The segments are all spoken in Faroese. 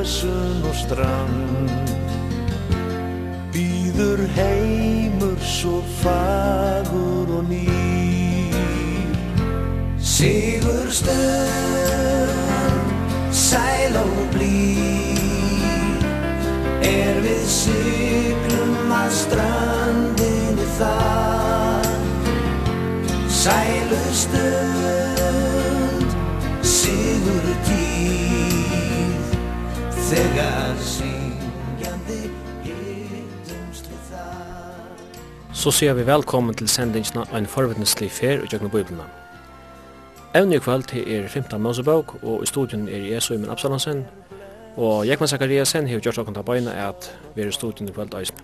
ösun og strand. Býður heimur svo fagur og nýr. Sigur stund, sæl og blír Er við syklum að strandinu þar. Sælu stund Þegar syngjandi hittumst við það Så sier vi velkommen til sendingsna av en forvittneslig fer og kjøkken bøyblina. Evne i kveld til er 15 Mosebøk, og i studien er Jesu Imen Absalansen, og Jekman Zakariasen har gjort åkken til bøyna at vi er i studien i kveld eisen.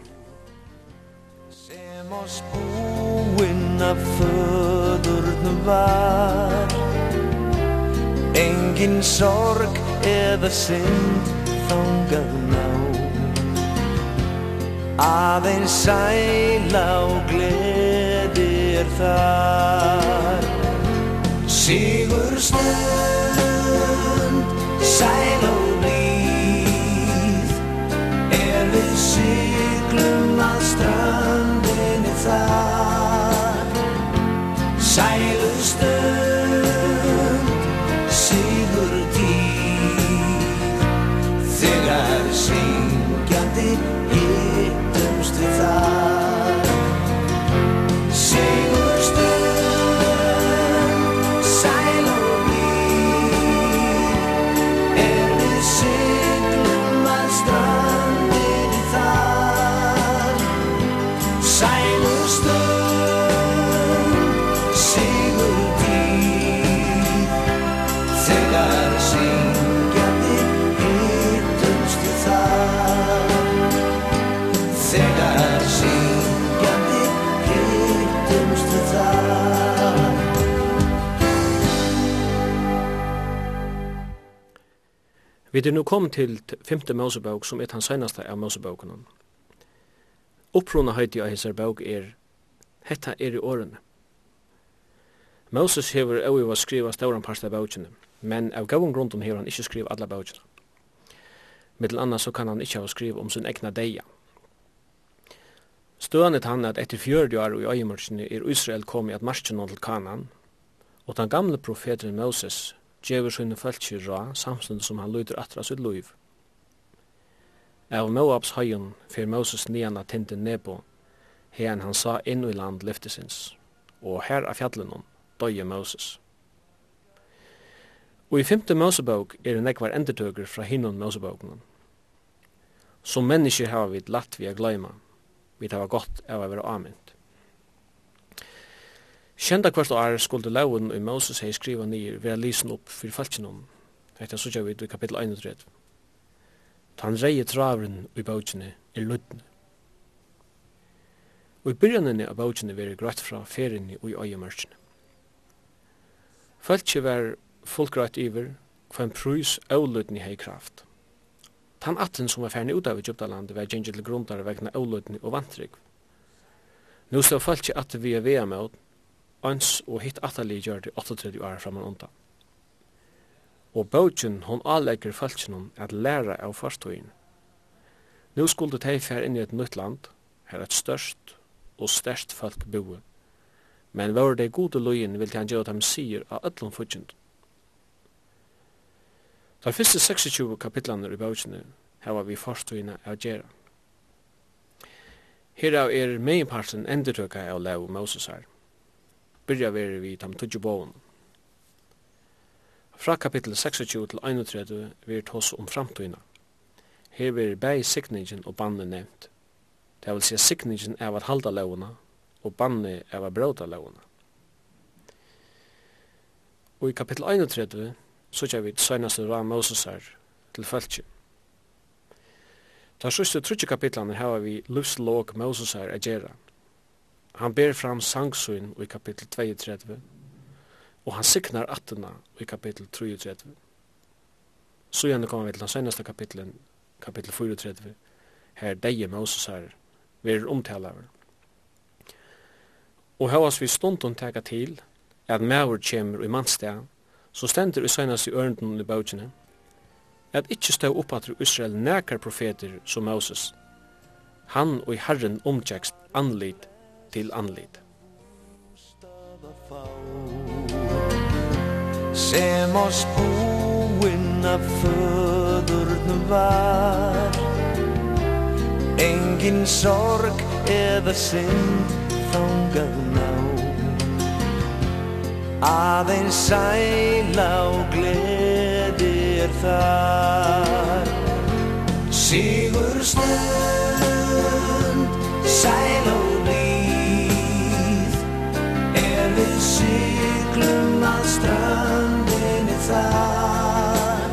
Sem oss boin af födurnu var Engin sorg eða synd þangað ná Aðeins sæla og gleði er þar. Sigur stund, sæla og blíð Er við siglum að strandinni þar. Sælu stund Vi er nu kommet til femte Mosebok, som er den senaste av Mosebokene. Opprona høyde av hese bok er, hetta er i årene. Moses hever øyva skriva stauran parst av bøkene, men av gavun grunden hever han ikkje skriva alla bøkene. Mittel annars så kan han ikkje ha skriva om sin egna deia. Støanet han at etter 40 år i øyemørsene er Israel kommet at marsjen til Kanan, og den gamle profeten Moses djevur sinne fölkir ra, samstund som han lyder atra sitt loiv. Av Moabs høyen fyr Moses nian av tinten nebo, hen han sa inn i land lyftesins, og her av fjallenon døye Moses. Og i femte Mosebok er det nekvar endetøker fra hinnon Moseboken. Som mennesker har vi latt vi a gløyma, vi tar gott av å være amint. Kjenda kvart år skulle lauen i Moses hei skriva nir vera lysen opp fyrir falkinom. Hetta sutja vid i kapittel 31. Tan reie travren i bautjene er luddne. Og i byrjanene av bautjene veri grøtt fra ferinni og i øyemørkjene. Falki var fullgrætt iver hva en prus avlutni hei kraft. Tan atten som var ferni ut av Egyptalandet var gengil grundare vegna avlutni og vantrygg. Nú stod falki at vi er vea med ans og hitt atali gjør det 38 år framan undan. Og bøtjen hon anlegger falskjennom at læra av fartøyen. Nå skulle de fer inn i et nytt land, her et størst og størst folk boe. Men var det gode løyen vil han gjøre dem sier av ødlom fudgjent. De første 26 kapitlene i bøtjene hava vi fartøyene av gjerra. Herav er meginparten endertøkka av lau Moses her byrja veri vi tam tudju boven. Fra kapittel 26 til 31 vi tås om framtøyna. Her veri bæg sikningen og banne nevnt. Det vil si sikningen er at halda lovene og banne er at bråta lovene. Og i kapittel 31 sutja vi søgnaste ra Mosesar til fölkje. Ta sjuste trutje kapitlane hava vi livslog Mosesar a gjerra. Han ber fram sangsyn i kapittel 32, og han siknar attena i kapittel 33. Så gjerne kommer vi til den seneste kapitlen, kapittel 34, her deie Moses her, verir omtalaver. Og hevas vi stundun teka til, at maur kjemur i mannstea, så stendur i senaste ørnden i bautjene, at ikkje stå at Israel nekar profeter som Moses. Han og i Herren omtjekst anlit til anlit. Sem oss búin af föðurnum var. Engin sorg eða synd þangað ná Aðeins sæla og gleði er þar. Sigur stund, sæla og glömma stranden i färg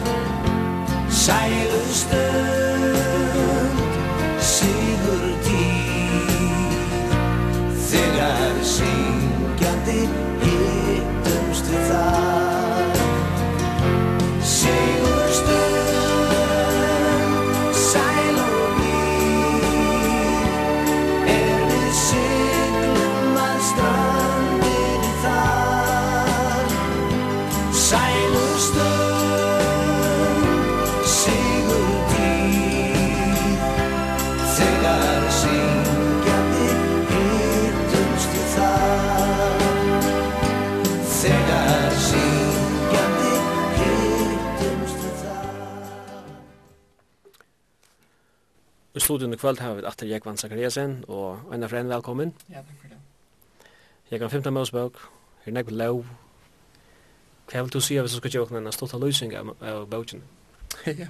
Seilusten studion i kvöld har vi Atter Jekvann Zakariasen og Einar Frenn, velkommen. Ja, takk for det. Jekvan 15 Mosbøk, her er nek lov. Hva vil du si hvis du skal gjøre en stolt løsning av bøkken? Ja,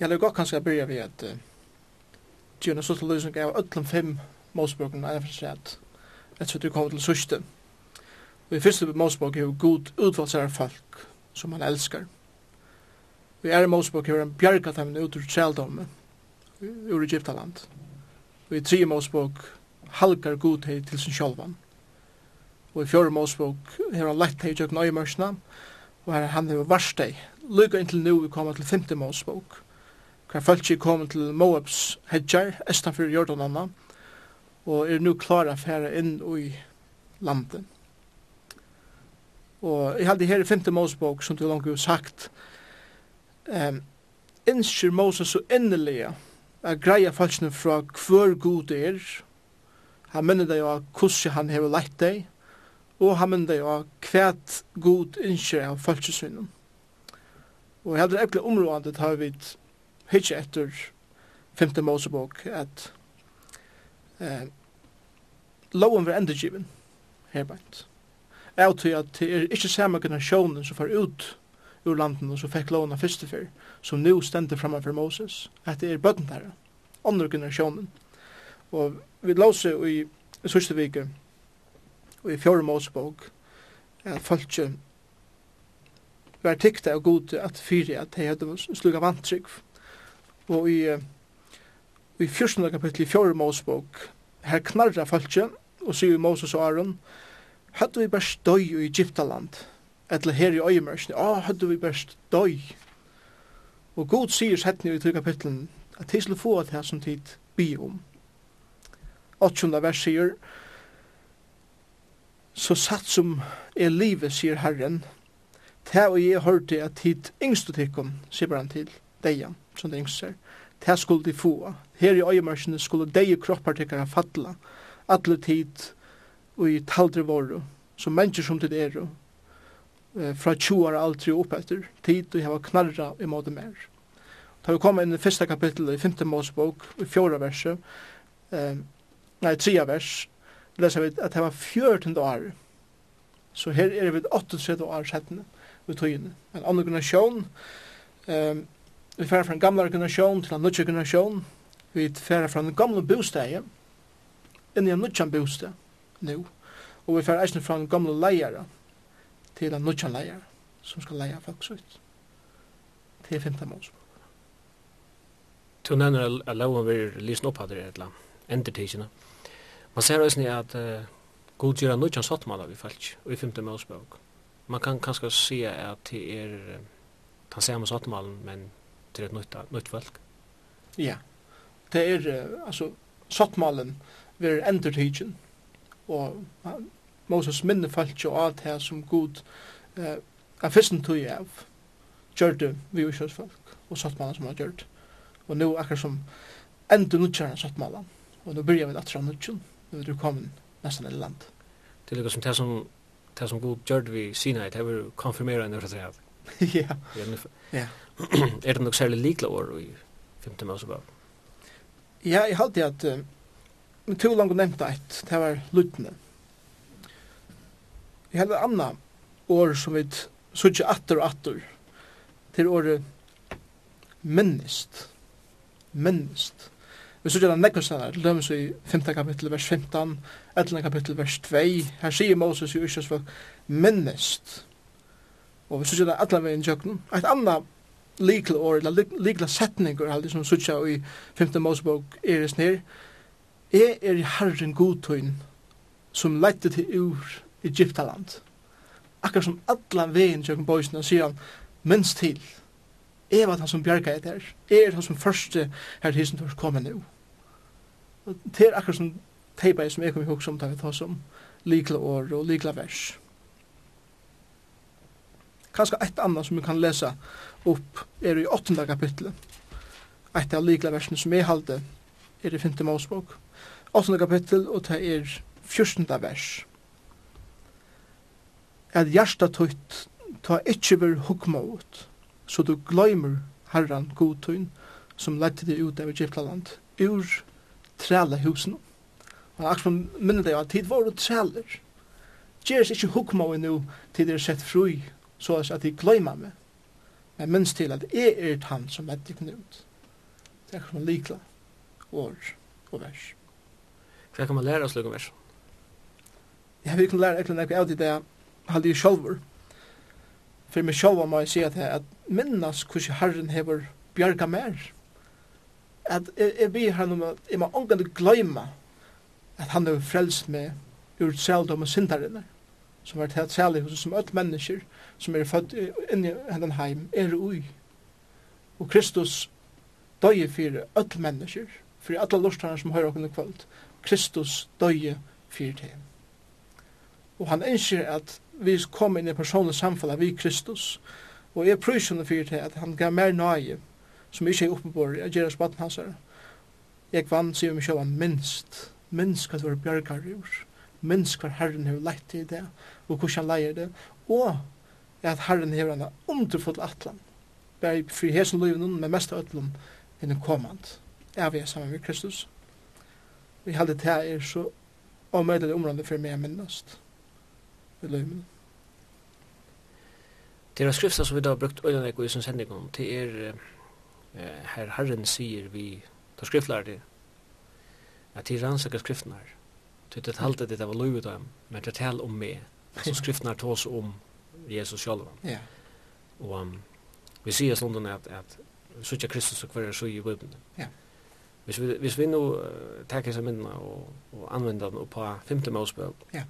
jeg vil godt kanskje begynne ved at gjøre en stolt løsning av ødlom fem Mosbøkken, Einar Frenn, at etter at du kommer til sørste. Og i første Mosbøk er jo god utvalgsere folk som man elskar. Vi er i Mosbøk er han bjerg dem ut ur utrykk ur Egyptaland. Og i tre Mosebok halkar godhet til sin sjálvan. Og i fjore Mosebok har han lett hei tjøkken øyemørsna, og her han hei varst hei. Lyga inntil nu vi kommer til femte Mosebok, hver fölkje kommer til Moabs hedjar, estanfyr Jordananna, og er nu klara færa inn i landet. Og jeg hadde her i femte Mosebok, som du langt jo sagt, um, innskir Moses så innelige, at greia falskene fra hver god er. Han minner deg av hvordan han hever leit deg, og han minner deg av hvert god innskjer av falskesynene. Og jeg hadde ekkert området har vi hitje etter 5. Mosebok at eh, loven var endegiven herbeint. Jeg tror at det er ikke samme generasjonen som får ut ur landet og som fikk loven av første fyr, som nu stendur framan for Moses, at det er bøtten der, andre generasjonen. Og vi låse i sørste vike, og i fjore Mosebok, at folket var tykta og god at fyri at de hadde sluga vantrygg. Og i, i fjørstende kapittel i fjore Mosebok, her knarra folket, og sier Moses og Aaron, hadde vi bare støy i Egyptaland, eller her i øyemørsene, å, hadde vi bare støy Og god sier settene i tre kapitlen at de skulle få det her som tid bi om. 8. vers sier Så satt som er livet, sier Herren, Ta og jeg hørte at hit yngste tikkum, sier han til deia, som det yngst ser, Ta skulle de få. Her i øyemarsene skulle deia kroppartikkara fatla, atle tid og i taldre våru, som mennesker som tid er, eh, fra 20 år aldri opp etter tid og hava knarra i måte mer. Da vi kom inn i første kapittel i 5. Mosebok, i fjorda verset, eh, nei, tria vers, leser vi at det var 14 år. Så her er vi 38 år settende ved tøyene. En annen generasjon, eh, vi færer fra en gamle generasjon til en nødvendig generasjon, vi færer fra en gamle bostad inn i en nødvendig bostad nå. Og vi færer eisen fra en gamle leier, til en nødjan leier som skal leie folk ut. Til 15 måneder. Du nevner at loven vil lysen opp hatt i et land, endertisene. Man ser også at uh, god gjør nødjan sottmann av i folk, og i 15 måneder. Man kan kanskje si at det er uh, den samme sottmannen, men til et nytt, nytt folk. Ja, det er, uh, altså, sottmannen vil endertisen, og uh, Moses minne falt jo alt her som god eh, er fyrsten tog av gjør det vi uskjøs folk og satt sattmalan som han gjørt og nå akkur som enda nutjar satt sattmalan og nå byrjar vi atra nutjar nå er du kommet nesten i land Det er liksom det som det som god gjør vi Sinai det var konfirmera enn det er Ja. Ja. Er det nok særlig likla år i 15 Mosebøk? Ja, jeg halte at uh, to langt nevnt eit, det var lutene. Jeg held anna år som vi suttet atter og atter til året minnist. Minnist. Vi suttet det nekkur senere, til dømes i 5. kapittel vers 15, 11. kapittel vers 2. Her sier Moses i Øsjøs folk minnest. Og vi suttet det alle veien tjøkken. Eit anna likla år, eller likla setningur aldri som suttet i 5. Mosebok er i snir. Jeg er i Herren godtøyn som lette til ur Egyptaland. Akkurat som allan vegin tjøkken bøysene og sier han, minst til, er var han som bjarga er der, er han som første her til Hisentors kommer nu. Det er akkurat som teipa som jeg kom i hukk som tar vi ta som likla år og likla vers. Kanskje eit annet som vi kan lesa opp er i 8. kapitlet. Eit av likla versene som jeg halde er i 5. mausbok. 8. kapittel og det er 14. vers at hjärsta tøyt ta ikkje ver hukma ut, så du gløymer herran godtøyn som lette deg ut av Egyptaland ur træla husen. Og akkurat minner deg at tid var og træler. Gjeres ikkje hukma ut nu til dere sett fru, så at de gløymer meg. Men minst til at jeg er et han som lette deg ut. Det er akkur som likla år og vers. Hva kan man lære av slukka vers? Ja, vi kan lære ekla nekka av det halde jeg sjálfur. For meg sjálfur må jeg si at, at minnas hvordan Herren hever bjarga mer. At jeg, jeg blir her om at jeg må ångande gløyma at han hever frelst meg ur tseldom og syndarinnar som er tæt særlig hos som öll mennesker som er født inn i hendan heim er ui. Og Kristus døye fyrir öll mennesker, fyrir alla lortarna som høyre okkur kvöld. Kristus døye fyrir det. Og han ønsker at vi kom inn i personlig samfunn vi Kristus. Og jeg prøysene fyrir til at han gav mer nøye som ikke er oppenbord jeg gjør spaten hans her. Jeg vann, sier vi selv, minst, minst hva det var bjørgar ur, minst hva Herren har lett i det, og hvordan han leier det, og at Herren har en underfull atlan, bare i fri hesen livet men mest av atlan innen kommand, er vi sammen med Kristus. Vi heldig det er så omøyelig området for meg minnast i løymen. Det er skrifter som vi da har brukt øyne i som sending om, det er eh, her Herren sier vi, da skriftlærer det, at de rannsaker skriftene her. Det er det var løyvet dem, men det tal om meg, så skriftene her tås om Jesus selv. Ja. Og um, vi sier sånn at, at så ikke Kristus og hver er så i Bibelen. Ja. Hvis vi, hvis vi nå uh, tar disse minnene og, og anvender dem på femte målspøk, ja. Yeah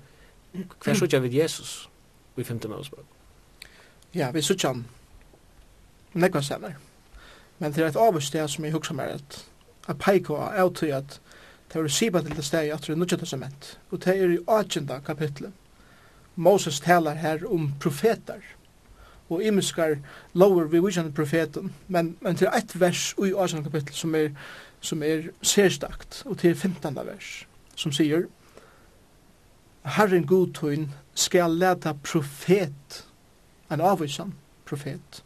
Hver sutja vid Jesus i femte Mosebok? Ja, vi sutja han nekva senere. Men det er et avsted som jeg hugsa meg at a peiko og avtøy at det er sipa til det steg at det er nudja testament. Og det er i 18. kapitlet. Moses talar her om profetar og imiskar lower vi vision profeten men men til eitt vers i 18. kapittel som er som er særstakt og til 15. vers som sier Herren godtøyn skal leta profet, en avvisan profet,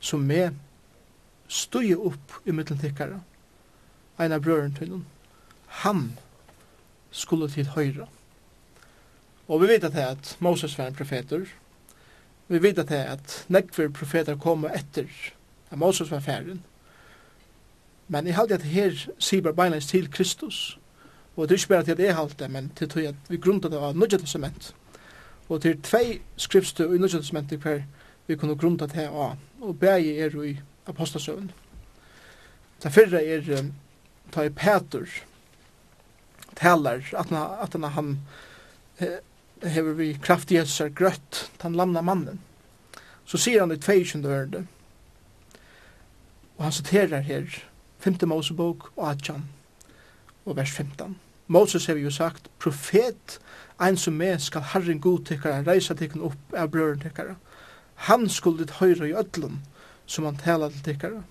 som med støye opp i mitteltikkare, en av brøren tøynen, han skulle til høyra. Og vi vet at det at Moses var en profeter, vi vet at det at nekver profeter kom etter at Moses var færen, men i halde at her sier bare beinleis til Kristus, Og det er ikke bare til at jeg halte, men til at vi grunnet det av Nudja Testament. Og til tvei skrifstu i Nudja Testament hver vi kunne grunnet det av, og bægi er i apostasøvn. Ta fyrre er ta i Peter talar at han, han hever vi kraft Jesus er grøtt, den lamna mannen. Så sier han i 22. ørende, og han siterer her, 5. Mosebok og Adjan, og vers 15. Moses har jo sagt, profet, ein som med skal Herren god tykkara, reisa tykkara upp av brøren tykkara. Han skulle høyre i ødlun som han tala til tykkara.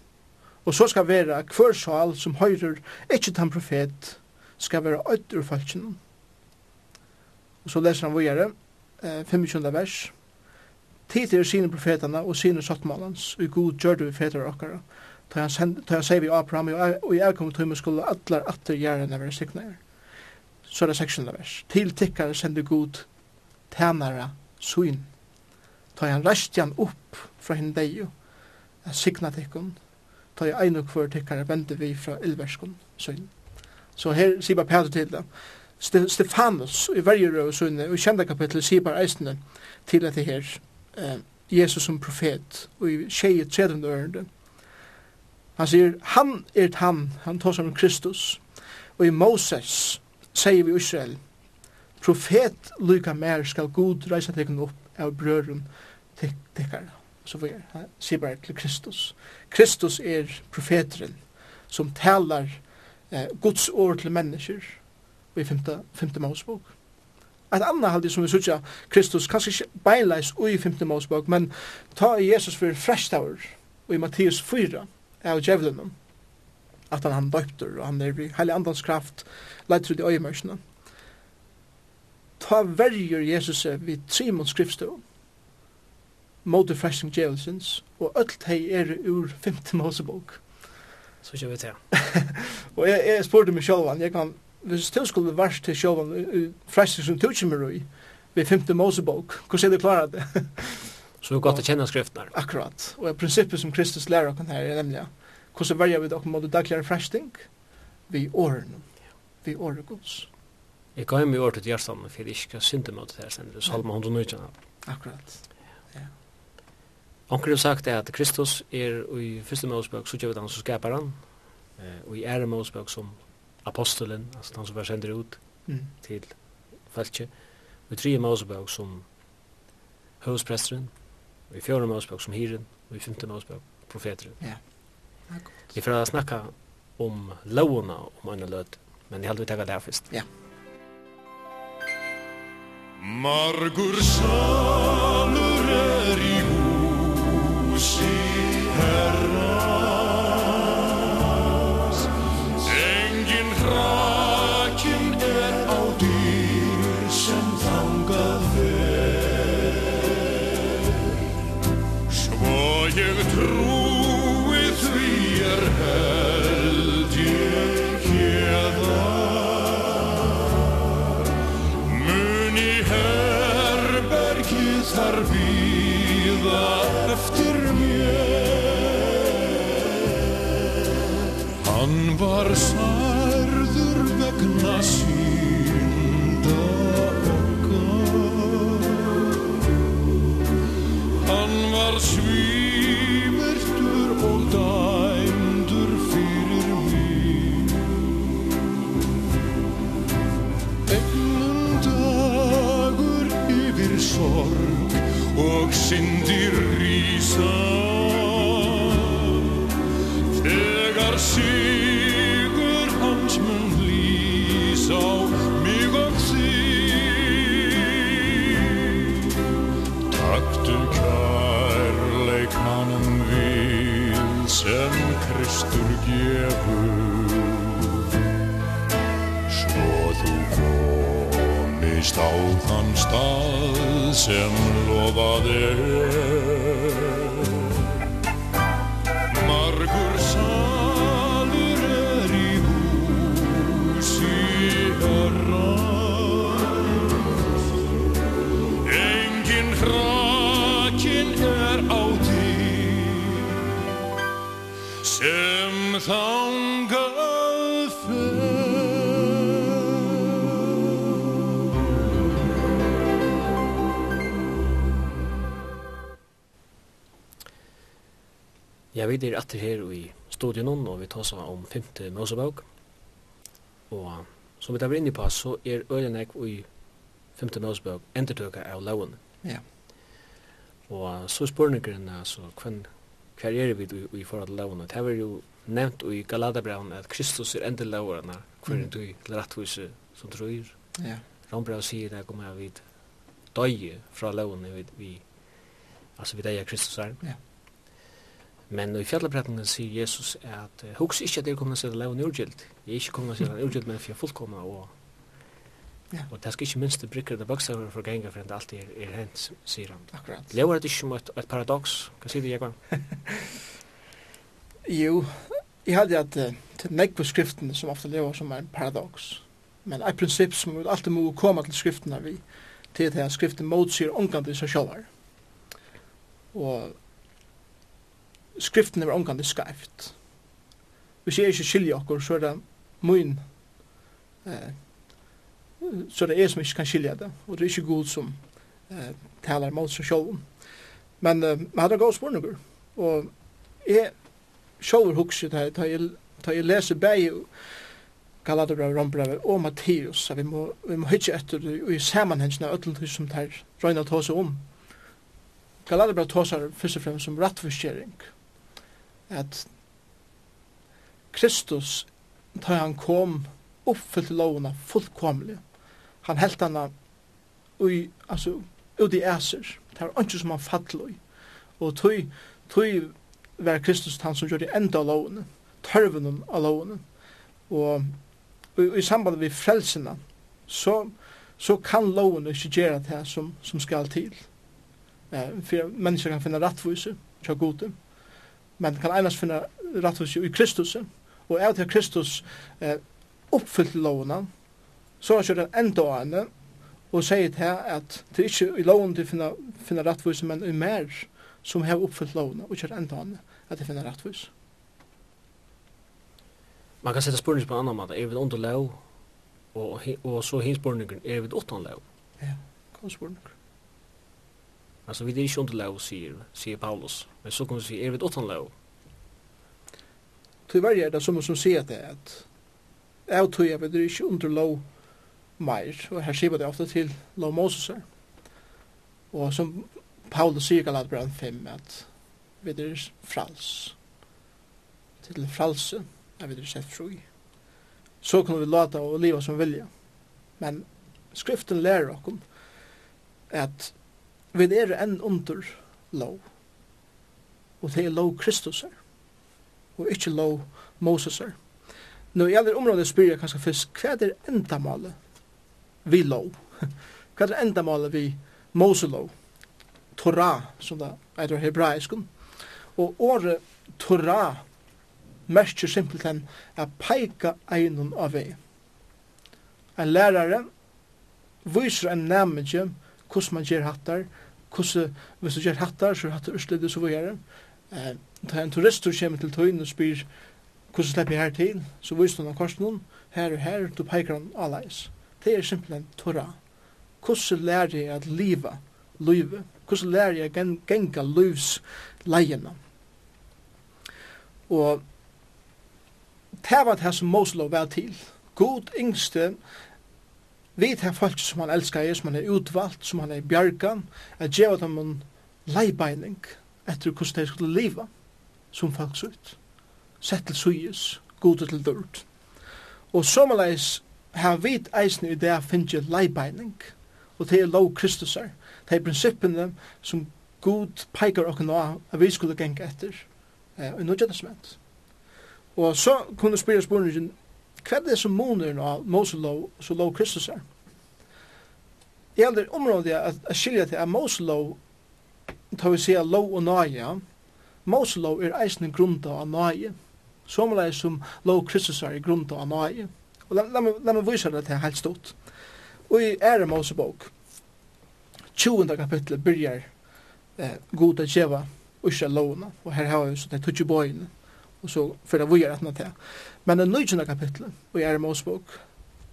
Og så skal vera hver sal som høyrer ikkje tan profet, skal vera ødder falskjene. Og så leser han vågjere, 25. vers. Tid er sine profetene og sine sattmalans, og god gjør du vi fedre okkara ta han sier vi Abraham og i elkom til skulle allar atter gjerne sikna signar. Så er det 16. vers. Til tikkare sender god tænara suin. Ta han rastjan opp fra hinn deio. A signa tikkun. Ta i ein og kvar tikkare vende vi fra ilverskun suin. Så her sier bare Peter til det. Stefanus i verger og suin, og i kjenda kapitlet sier bare eisne til dette her. Eh, Jesus som profet, og i tjeje 30. ørende, Han sier, han er han, han tar som Kristus. Og i Moses sier vi Israel, profet lyka mer skal god reisa tekken opp av brøren tekkar. Så vi er, han sier bare til Kristus. Kristus er profeteren som talar eh, Guds ord til mennesker i 5. 5. Mosebok. Et annet halde som vi sutja Kristus, kanskje ikke beinleis ui 5. Mosebok, men ta Jesus for frestaur og i Matteus 4, av djevlenen, at han han døpter, og han er i heilig andans kraft, leit ut i øyemørsene. Ta verger Jesus seg vid Simons skriftstå, mot freshing djevelsens, og öll hei er ur 5. Mosebok. Så kjører vi til. og jeg, jeg spurte meg selv, jeg kan, hvis du skulle vært til selv, freshing som tog ikke med røy, vid Mosebok, hvordan er du klarat det? Så det är gott att känna skrifterna. Akkurat. Och prinsippet som Kristus lærer oss her er nemlig hvordan verger vi dere mot dagligare frästing vi årene. Vi årene gods. Jeg ga hjem i året till hjärtan för jag ska synda mot det her sen. Det är salma 119. Akkurat. Ja. Onkel har sagt att Kristus er i første Mosebok så gjør vi den som skapar han. Og i ære Mosebok som apostelen, altså han som var sender ut mm. til fältet. Och i tredje Mosebok som huvudprästeren og i fjörde Mosebok som hiren, og i femte Mosebok profeteren. Ja. Vi får snakka om lovna om en löd, men jeg hade vi tagit det her først. Ja. Margur salur er i huset Þá þann stað sem lofað er. Ja, vi er etter her i studien og vi tar oss om femte Mosebok. Og som vi tar inn i på, så er Øylenek i femte Mosebok endetøkket av loven. Ja. Og så spørningeren, altså, hvem, hver er vi i, i forhold til loven? Det var jo nevnt i Galadabraun at Kristus er endel loverne, hver mm. du til rettvise som tror. Ja. Rombrau sier det kommer jeg vidt døye fra loven, vi, vi, altså vi døye Kristus er. Ja. Men i fjallabretningen sier Jesus at uh, hugs ikke at jeg kommer til å leve en urgild. Jeg er ikke kommer til å leve en urgild, men for jeg fullkomna og Ja. Og det skal ikke minst det brikker det bøkstaver for ganger for at alt er, er hent, sier han. Akkurat. Lever det ikke som et, et paradoks? Hva sier du, Jekvann? jo, jeg hadde at uh, til meg på skriftene som ofte lever som er en paradoks. Men et prinsipp som vi alltid må komme til skriftene vi, til at skriften motsier omgang til seg selv. Og skriften er omgående skreft. Hvis jeg ikke skiljer okkur, så er det min, eh, så er det jeg som ikke kan skilja det, og det er ikke god som eh, taler mot seg sjålen. Men eh, man hadde gått spørninger, og jeg sjåler hukse da jeg, da jeg leser bæg Galaterbrev, Rombrev og Matteus, vi må, vi må hitje etter det, og i sammanhengen av ötlund som tar røyna tåse om. Galaterbrev tåsar først og fremst som rattforskjering, og at Kristus, da han kom, oppfyllte lovene fullkomlig. Han helt henne ui, altså, ut i æser. Det var ikke som han fattelig. Og tøy, tøy var Kristus han som gjorde enda av lovene, tørven av lovene. Og, og, i samband med frelsene, så, så kan lovene ikke gjøre det som, som skal til. Eh, for mennesker kan finne rettviser, ikke gode men kan einast finna rattus i Kristus, og er til Kristus eh, oppfyllt lovene, så er det enda av henne, og sier til at det er ikke i loven til å finne, finne rettvis, men i mer som har oppfyllt lovene, og ikke enda av henne, at det finner rettvis. Man kan sette spørning på en annan måte. Er vi under lov, og, og så hinspørningen, er vi utan lov? Ja, kom spørningen. Alltså vi är inte under lov, säger, säger Paulus. Men så kommer vi säga, är vi utan lov? Tyvärr är det som som säger det att jag tror jag vi är inte under lov mer. Och här ser det ofta till lov Moses. Och som Paulus säger i Galatbrand 5 att vi är frals. Till fralse är vi är sett fri. Så kan vi låta och leva som vilja. Men skriften lär oss at vi er enn under lov. Og det er lov Kristus er. Og ikke lov Moses er. Nå i alle områder spyr jeg kanskje først, hva er endamålet vi lov? Hva er endamålet vi Moselov? Torah, som det er hebraisk. Og året Torah merker simpelthen at peika einon av vei. En lærare viser en nærmere hvordan man gjør hattar, hvordan, hvis du gjør hattar, så hattar urslidig, så videre. Eh, da en turist som kommer til tøyen og spyr, hvordan slipper jeg her til, så viser han korsen noen, her og her, du peker han alleis. Det er simpelthen Torah. Hvordan lærer jeg at liva, livet? Hvordan lærer jeg at genga livs leiene? Og det var det som Moslov var til. God yngste vi tar folk som han elskar er, som han er utvalgt, som han er bjargan, at geva dem en leibeining etter hvordan de skulle leva som folk sutt. Sett til suyes, gode til dørt. Og sommerleis har vi eisne i det finnje leibeining, og det er lov Kristusar, det er prinsippene som god peikar okkur nå at vi skulle genga etter eh, i nødgjødesment. Og så kunne spyrja spurningin hva er det som måner nå Moselov så lov Kristus er? Jeg heldur området at, at skilja til at Moselov tar vi sier lov og nøye Moselov er eisen grunda av nøye somleis som lov Kristus er i grunda av nøye og la, la, la meg vise det til helt stort og i ære Mosebok 20. kapitlet byrjar eh, god at djeva usja lovna og her har vi sånn det tutsi bøyene og så fyrir vi er etna til. Men i en kapitlet, og i Ære Mosebok,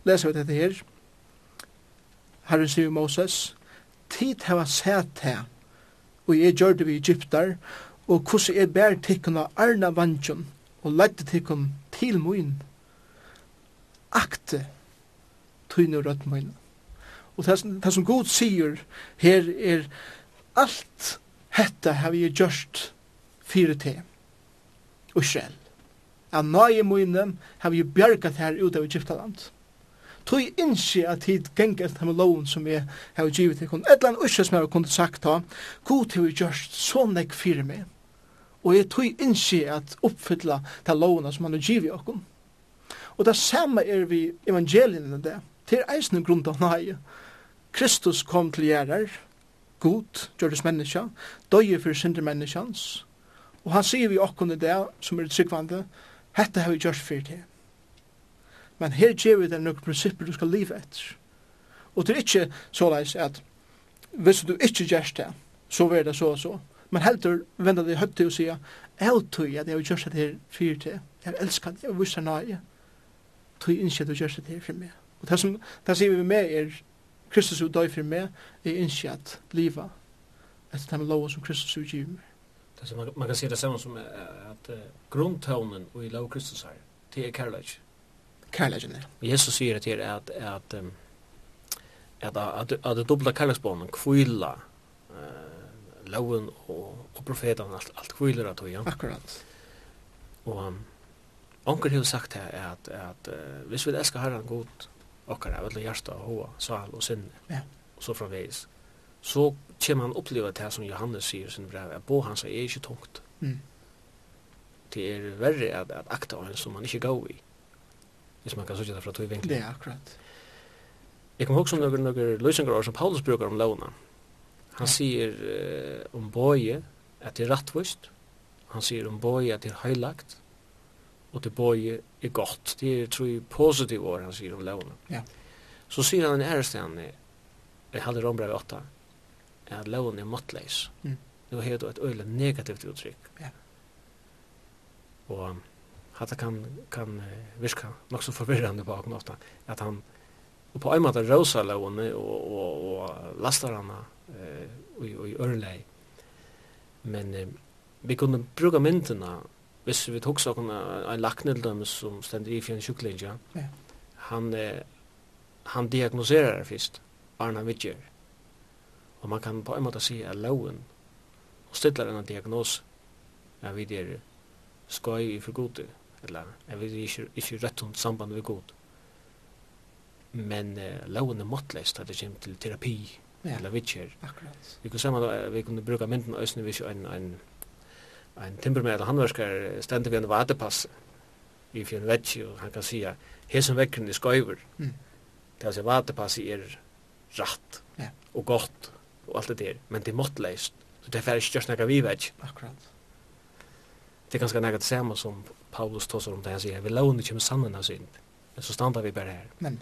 leser vi dette her, Herren sier Moses, tid hava sett her, og jeg gjør det vi Egyptar, og hvordan jeg bær tikkun av arna vantjon, og leidde tikkun til moin, akte tøyne rødt moin. Og det, det som god sier her er, alt hetta hava jeg gjørst fire til Israel. Av nøye mine har vi bjergat her ut av Egyptaland. Tøy innskje at tid gengas med loven som jeg har givet til kunden. Et eller annet usse som jeg har kunnet sagt da, god til vi gjørst så nek fyrir meg. Og jeg tøy innskje at oppfylla til lovene som han har givet okken. Og det samme er vi evangeliene det. Til eisen grunn av nøye. Kristus kom til gjerrar, god, gjørdes menneska, døye for synder menneskans, Og han sier vi okkur i det, som er tryggvande, hette har vi gjørst fyrir til. Men her gjør vi det noen prinsipper du skal liva etter. Og det er ikke så leis at hvis du ikke gjør det, så er det så og så. Men heldur venda det til å sier, jeg tog at jeg har gjort det her fyrir til. Jeg elskar det, jeg visar nøye. Tog innskje at du gjør det her fyrir meg. Og det som det sier vi med er, Kristus er døy fyrir meg, er innskje at liva etter dem lov som Kristus er giver meg det som man, man kan se det samma som att uh, grundtonen i Love Kristus här det er kärlek. Kärleken är. Jesus säger till er att att um, att att att det dubbla kärleksbarnen kvilla eh loven och och profeten allt allt kvillar att ja. Akkurat. Och um, onkel har sagt här att att uh, vi vill älska Herren god och av alla hjärta och hoa sal och sinne. Ja. Och så framvis så kommer han oppleva det som Johannes sier i sin brev, at bo hans er ikke tungt. Mm. Det er verre at, at akta av en som man ikke går i, hvis man kan sørge det fra tog vinkling. Det er akkurat. Jeg kommer også om noen, noen løsninger som Paulus bruker om launa. Han ja. sier uh, om boje at det er rattvist, han sier om boje at det er høylagt, og det boje er godt. Det er, tror jeg, positive år han sier om launa. Ja. Så sier han en ærestene, jeg hadde rombrev 8, at loven er måttleis. Mm. Nu har du et øyla negativt uttrykk. Ja. Og hatta kan, kan virka nok så forvirrande på akkurat ofta, at han og på en måte rosa lovene og, og, og lastar hana eh, og, og i ørlei. Men eh, vi kunne bruka myndina hvis vi tok så kunne en laknildøm som stender i fjern sjuklinja, ja. han, eh, han diagnoserar først Arna Vidger. Mm Og man kan på en måte si at loven og stiller en diagnos at vi er skoj i for gode, eller at vi er ikke, ikke rett om samband med god. Men uh, loven er måttløst at det kommer til terapi, ja. eller vitcher. Akkurat. Vi kunne sammen, vi kunne bruka mynden og østene hvis en, en, en timpermer eller handverskar stendig ved en vadepass i fjern vetje, og han kan si at hesen vekkeren er skøyver. Mm. Det er altså vadepass er rett ja. og godt og alt det der, men det er måttleist. Så det er ikke just nekka vi vet. Akkurat. Det er ganske nekka det samme som Paulus tåsar om det han sier, vi lovende kommer sannen av synd, men så standa vi bare her. Men,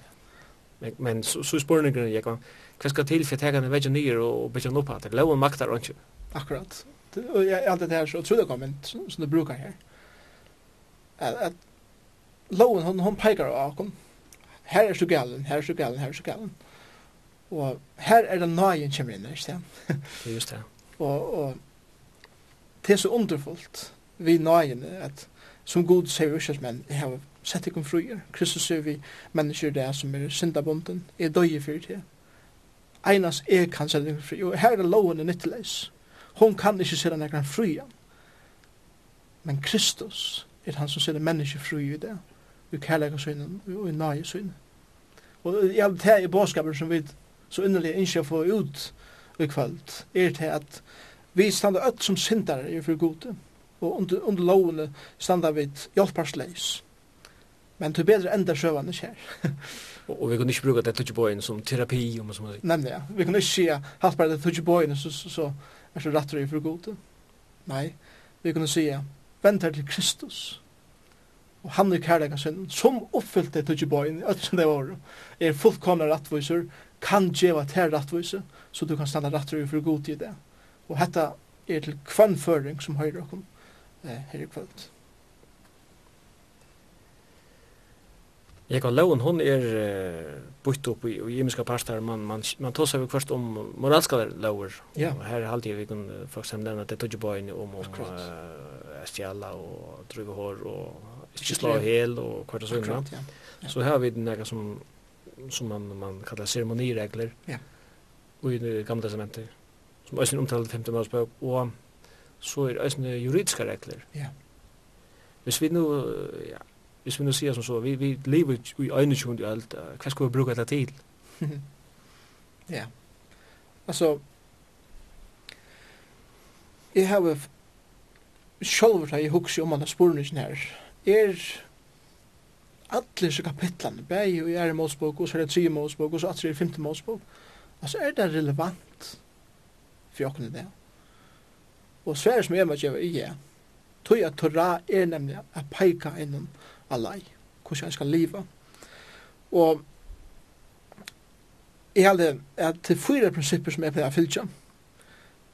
men, men så, så spurningar jeg var, hva skal til for jeg tegan en nyer og bytja den opp at det, lovende maktar og ikke. Akkurat. Det, og jeg, alt det her så tror jeg kommer som, som du brukar her. At, at loven, hon, hon peikar av akon, her er så galen, her er så galen, her er så galen. Og her er det nøyen kommer inn, ikke det? er Just det. og, og det er så underfullt vi nøyen at som god sier ursels men jeg har sett ikon fruer. Kristus sier vi mennesker det som er syndabunden, er døye fyrir til. Einas er kan sette ikon fruer. Og her er loven er nytteleis. Hon kan ikke sette nekran fruer. Men Kristus er han som sette mennesker fruer i det. Vi kærleikar synen og i nøye synen. Og jeg, det er båskapen som vi så innerlig ikke få ut i kvöld, er til at vi standa öll som syndare i for gode, og under, under lovene standa vi hjelparsleis. Men til bedre enda sjøvane ikke og, og vi kunne ikke bruka det tutsjebøyen som terapi, om man som Nemlig, ja. Vi kunne ikke si at hatt bare det tutsjebøyen, så, så, så er så rattere i for gode. Nei, vi kunne si at vent her til Kristus, og han er kærlega synden, som oppfyllte tutsjebøyen, at som det var, er fullkomna rattviser, kan djeva til rattvise, så du kan standa rattvise for god tid det. Og hetta er til kvannføring som høyre okkom eh, her i kvöld. Jeg kan loven, hon er uh, bytt opp i, i imiska parter, man, man, man tås over kvart om moralska lover. Ja. Og her er alltid vi kan folk som nevna det tog bøyne om om uh, stjala og druge hår og ikke slå hel og kvart og sånn. Ja. Så her har vi den som som man, man kallar ceremoniregler ja. och i det gamla testamentet som ösnen omtalar 5. Mosebok och så är ösnen juridiska regler. Ja. Hvis vi nu ja, hvis vi nu ser som så vi vi lever i ögnetjund i allt vad ska vi bruka det till? ja. Alltså Jeg har sjølver da jeg hukse om han har spurningen her. Er alle disse kapitlene, begge i ære målsbok, og så er det tredje målsbok, og så er det femte målsbok, altså er det relevant for åkne det. Og svære som jeg må gjøre i det, tog at Torah er nemlig a peika innom Allah, hvordan jeg skal leva. Og jeg hadde at til fyra prinsipper som jeg pleier å fylla.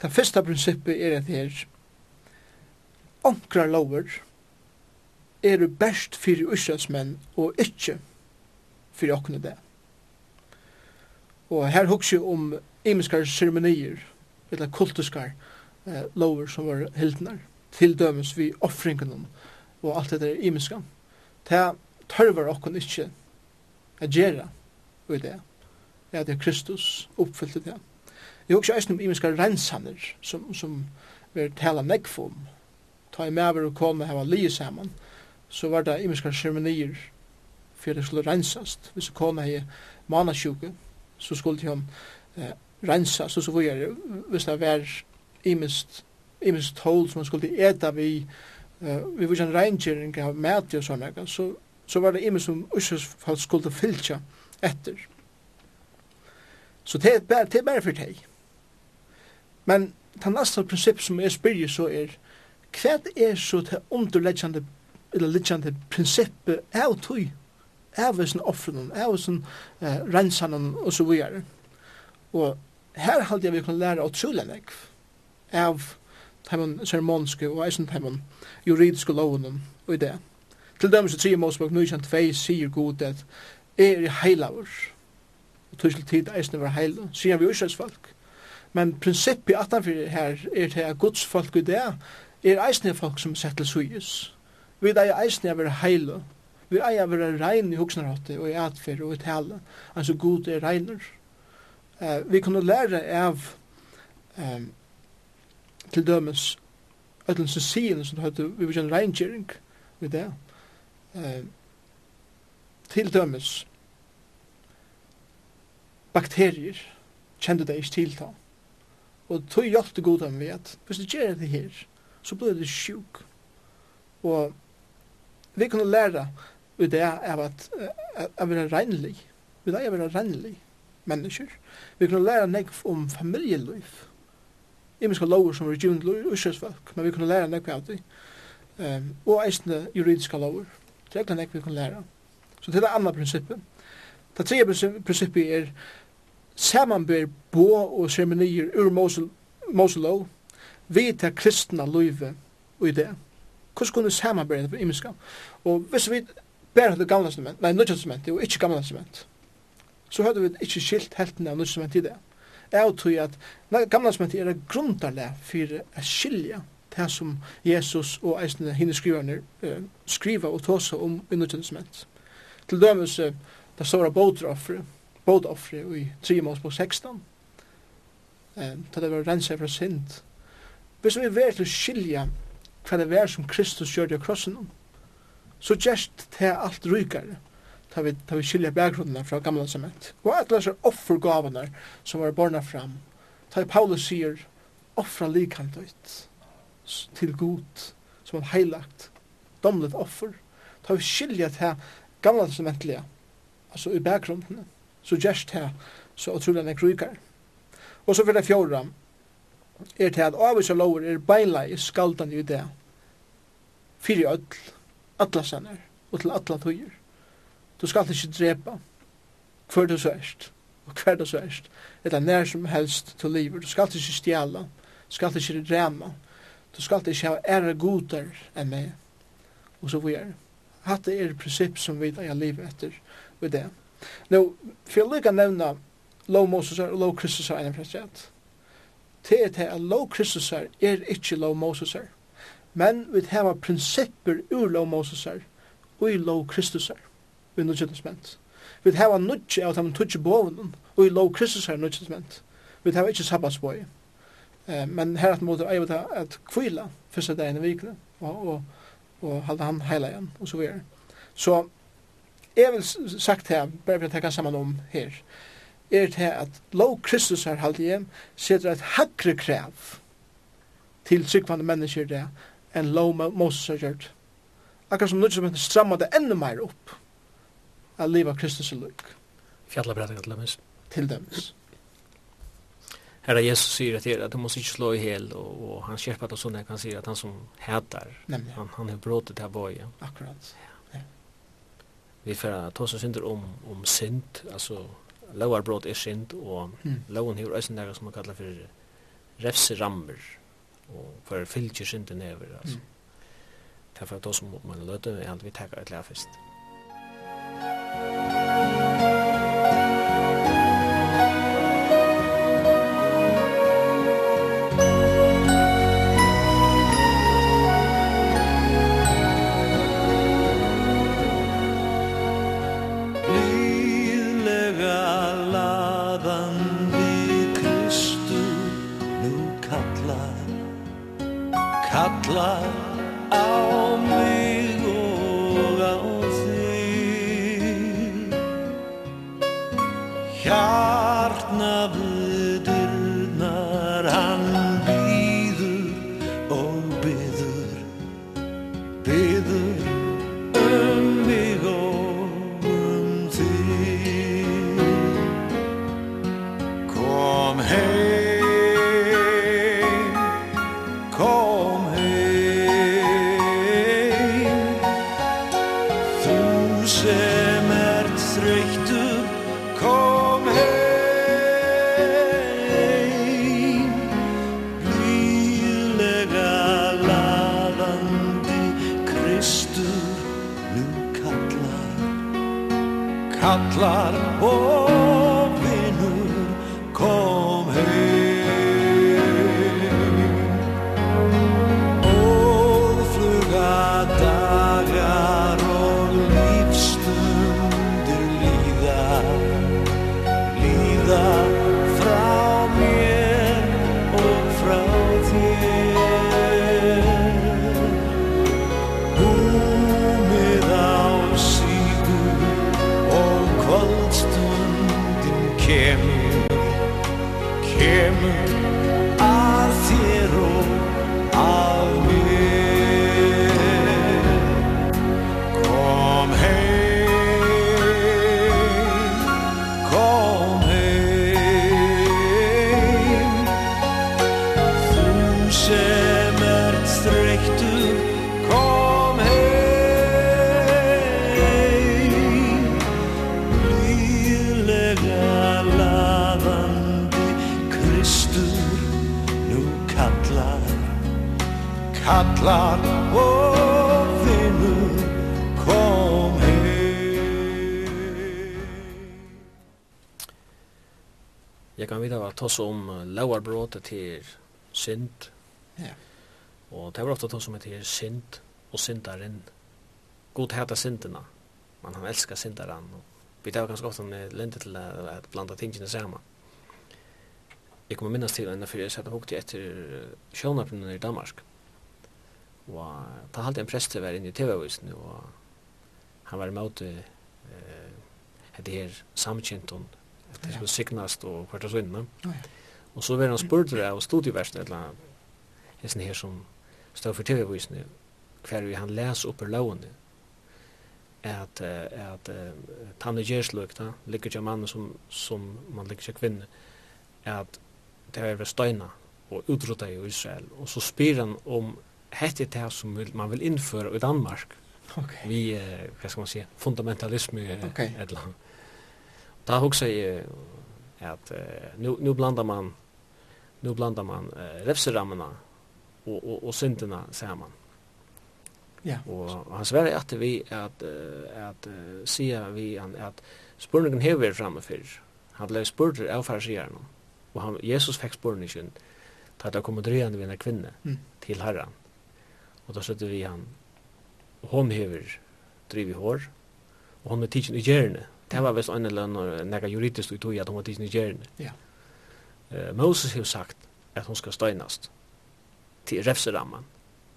Det første prinsippet er at det er onkrar lover, er best fyrir Ísraelsmenn og ikkje fyrir okkene det. Og her hugsi om imiskar ceremonier, eller kultiskar eh, lover som var hildnar, til dømes vi offringunum og alt dette er imiska. Det tørvar okkon ikkje a gjerra i det, ja, det er Kristus oppfyllt det. Jeg hugsi eisen om imiskar rensaner, som, som vi er tala negfum, ta i mever og kone hava li saman, så var det imiska ceremonier for det skulle rensast. Hvis kona hei manasjuke, så skulle hon eh, rensast, og så var det, hvis det var imist, imist tål som man skulle eta vi, eh, vi var en reingjering av mæti og sånne, så, så var det imist som uskjøsfall skulle fylltja etter. Så det er bare, det er bare for deg. Men det neste prinsipp som jeg spyrir så er, hva er så det underleggjande eller liggande prinsippet av tøy, av sin offren, av sin eh, rensanen og så videre. Og her halte jeg vi kan lære utrolig nek av teimen sermonske og eisen teimen juridiske loven og i det. Til dem så sier Mosebok 9.2 sier god at er i heilavur og tusil tid eisen var heil sier vi Israels folk. Men prinsippet i 18 her er til at Guds folk i det er eisen folk som settel til suyes Vi er eisen av er heile. Vi er av rein i hoksnarhatte og i atfer og i tale. Altså god er reiner. Eh, vi kunne lære av um, til dømes ætlens sien som høyde vi vil kjenne reinkjering ved det. Eh, til dømes bakterier kjente det ikke til. Og tog hjalp det god om vi at hvis du gjør det her, så blir det sjuk. Og vi kunne lære i det av at jeg vil være regnlig. Vi er være regnlig mennesker. Vi kunne lære nekv om familieliv. Jeg skal lover som er region lover og men vi kunne lære nekv av det. Um, og eisne juridiska lover. Det er nekv vi kunne lære. Så det er det andre prinsippet. Det tredje prinsippet er samanber bo og seremonier ur Moselov vi til kristna løyve og i det hvordan kunne samarbeide på imiska? Og hvis vi bare hadde gamle testament, nei, nødja testament, og ikke gamle testament, så hadde vi ikke skilt helten av nødja testament i det. Jeg tror at gamle testament er grundarleg for å skilja det som Jesus og eisne hinne skriverne uh, skriva og tåsa om i nødja testament. Til dømes, uh, det står av bådoffre, bådoffre i 3 målsbok 16, eh, til det var rensa fra synd. Hvis vi vil til skilja hva det var som Kristus gjør det av krossen om, så gjerst det alt rykere, ta vi, ta vi skilja berggrunnene fra gamla testament. Og alle disse offergavene som var borna fram, ta Paulus sier, offra likantøyt til god, som han heilagt, domlet offer, ta vi skilja det gamla testamentlige, altså i berggrunnene, så gjerst det så utrolig nek rykere. Og så for det fjorda, er til at avvisa lover er beinleis skaldan i det, fyrir öll, alla sannar, og til alla tøyer. Du skal ikke drepa hver du så og hver du så erst, eller nær som helst til livet. Du skal ikke stjala, du skal ikke drema, du skal ikke ha ære godar enn meg, og så videre. Hatt er prinsipp som vi eier livet etter ved det. Nå, for jeg lykker nevna lov Moses og lov Kristus er enn fremst. Det er til at lov Kristus er ikke lov Moses er men vi hava prinsipper ur lov Mosesar og i lov Kristusar i nudgetningsment. Vi hava nudge av dem tudje boven, og i lov Kristusar i nudgetningsment. Vi hava ikkje sabbatsboi. Eh, men her at måte eivet at kvila fyrsta dagen i vikene og, og, og halda han heila igjen og så videre. Så jeg vil sagt her, bare for å tenke sammen om her, er det at lov Kristus her halde hjem, setter et hakre krav til tryggvande mennesker det, enn lov Moses har gjort. Akkurat som nødvendig som stramma det enda mer opp a liva Kristus i lukk. Fjallabrættinga til dømes. Til dømes. Herra Jesus sier at, at du måste ikke slå i hel, og, og han skjerper det sånn at han sier at han som hætar, han, han har bråtet det her bøye. Akkurat. Ja. Vi får ta oss synder om, om synd, altså lovar brot er synd, og mm. loven har også nægget som man kallar for refserammer og for fylgjer synden never, altså. Mm. Derfor er det også man løter, jeg vi takker et lærfest. Musikk kallar og tossa om lauarbrot til synd. Ja. Och det var ofta tossa om til synd och syndaren. God heta synderna. Man han elskar syndaren. Vi tar ganska ofta med lente till att blanda tingene sammen. Jag kommer minnas till en för jeg satt och hukte efter Sjönapnen i Danmark. Och ta halte en prest til å være inne i TV-avisen och han var imot eh, det här samkänt och det som signast og hvert og sånne. Og så var han spurt det av studieversen, eller hesten her som stod for TV-visene, hver vi han les opp oppe lovene, at, at uh, tanne gjersløkta, ligger ikke mannen som, som man ligger ikke kvinne, at det var støyna og utrota i Israel, og så spyr han om hette det som man vil innføre i Danmark, okay. vi, uh, hva skal man si, fundamentalisme, okay. et eller annet. Då huxar at att nu nu blandar man nu blandar man eh, refseramarna och och och synderna ser man. Ja. Och han svär at vi att att se vi han att spurningen hever vi framme för. Han ble spurd av farsjärn och han Jesus fick spurningen att det kom drøyende vid en kvinne mm. till Herren. Och då sätter vi han hon hever drivi hår och hon er tidsen i gjerne Det var vist en eller annen nega juridiskt ut at hun var tidsen i gjerne. Ja. Uh, Moses har sagt at hun skal støynast til refseramman.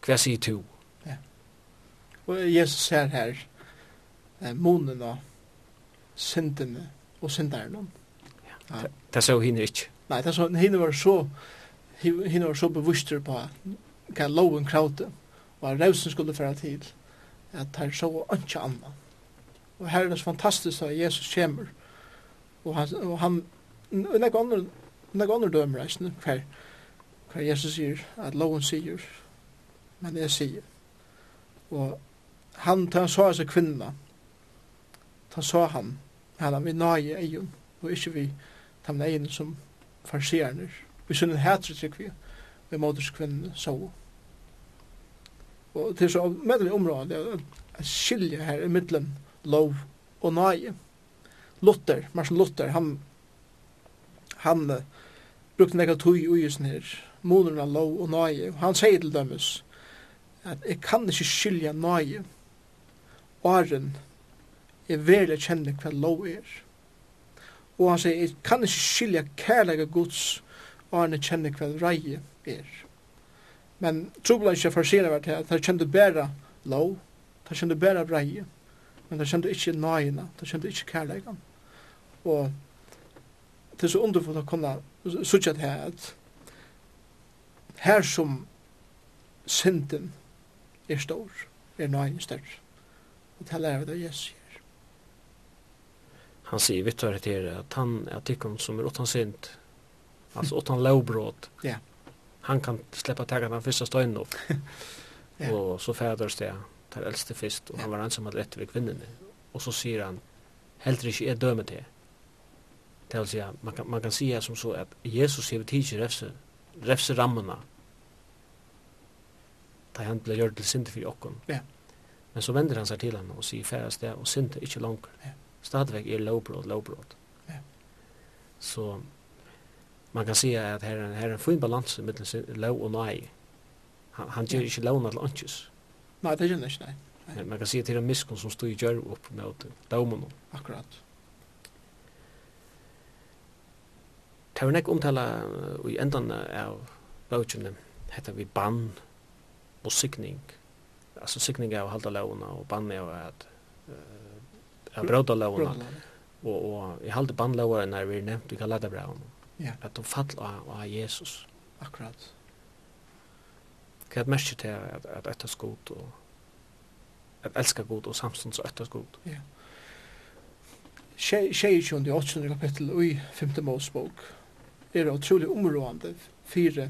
Hva sier to? Ja. Og Jesus ser her eh, monen og syndene og synderen. Ja. ja. Det så henne ikke. Nei, det så henne var så henne var så bevuster på hva loven kravte og at rausen skulle færa til at her så ikke annet og her er det så fantastisk at Jesus kommer, og han, og han, og nek andre, nek andre dømer reisende, hver, hver Jesus sier, at loven sier, men jeg sier, og han, da han så seg kvinna, da så han, han vi nøye egen, og ikke vi, de egen som farsierne, vi sunnet hætre trykk vi, vi måtes kvinnene så. Og det er så medelig område at skilje her i middelen, lov og nøye. Luther, Martin Luther, han, han uh, brukte nekka tui ui sin her, munen av lov og nøye, og han sier til dømes at jeg kan ikke skilja nøye, åren jeg veldig kjenne hva lov er. Og han sier, jeg kan ikke skilja kærlega gods, åren jeg kjenne hva reie er. Men trobla ikke for sina vært her, at han kjente bæra lov, han kjente bæra reie, men det kjente ikke nøyene, det kjente ikke kærleikene. Og det er så underfullt å kunne sutja det her at her som synden er stor, er nøyene større. Og det lærer vi det Jesus gjør. Han sier vitt og rettere at han er tikkum som er åttan synd, altså åttan lovbrot. Ja. Han kan sleppa tega den første støynen opp. ja. Og så fæders det. Ja tar eldste fyrst, og han var ensam at etter ved kvinnene. Og så sier han, heller ikke er døme til. Det vil si, man kan, man kan si som så at Jesus hever tid ikke refse, refse rammene, da han ble gjort til sinte for jokken. Ja. Men så vender han seg til henne og sier færre sted, og sinte ikke langer. Ja. Stadvek er lovbrot, lovbrot. Ja. Så man kan si at her, her er en fin balanse mellom lov og nei. Han, han gjør ikke lovna til åndsjøs. Nei, det kjenner ikke, nei. nei. Man kan si at det er miskon som stod i gjør opp med daumen. Akkurat. Det var nek omtala i endan av bøkjene, hetta vi bann og sikning. Altså sikning av halda launa og bann av at uh, av bråda launa. Og, og i halda bann launa er vi nevnt, vi kan lada bra. Ja. At du fall av, av Jesus. Akkurat. Hva er mest til at, at etter skot og at elska god og samstånds og etter skot. Ja. Tjejtjund i 8. kapittel og i 5. målsbok er det utrolig områdende fire